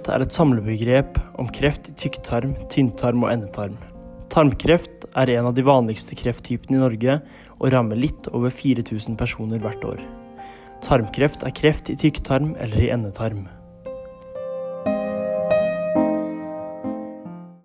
Tarmkreft er et samlebegrep om kreft i tykktarm, tynntarm og endetarm. Tarmkreft er en av de vanligste krefttypene i Norge og rammer litt over 4000 personer hvert år. Tarmkreft er kreft i tykktarm eller i endetarm.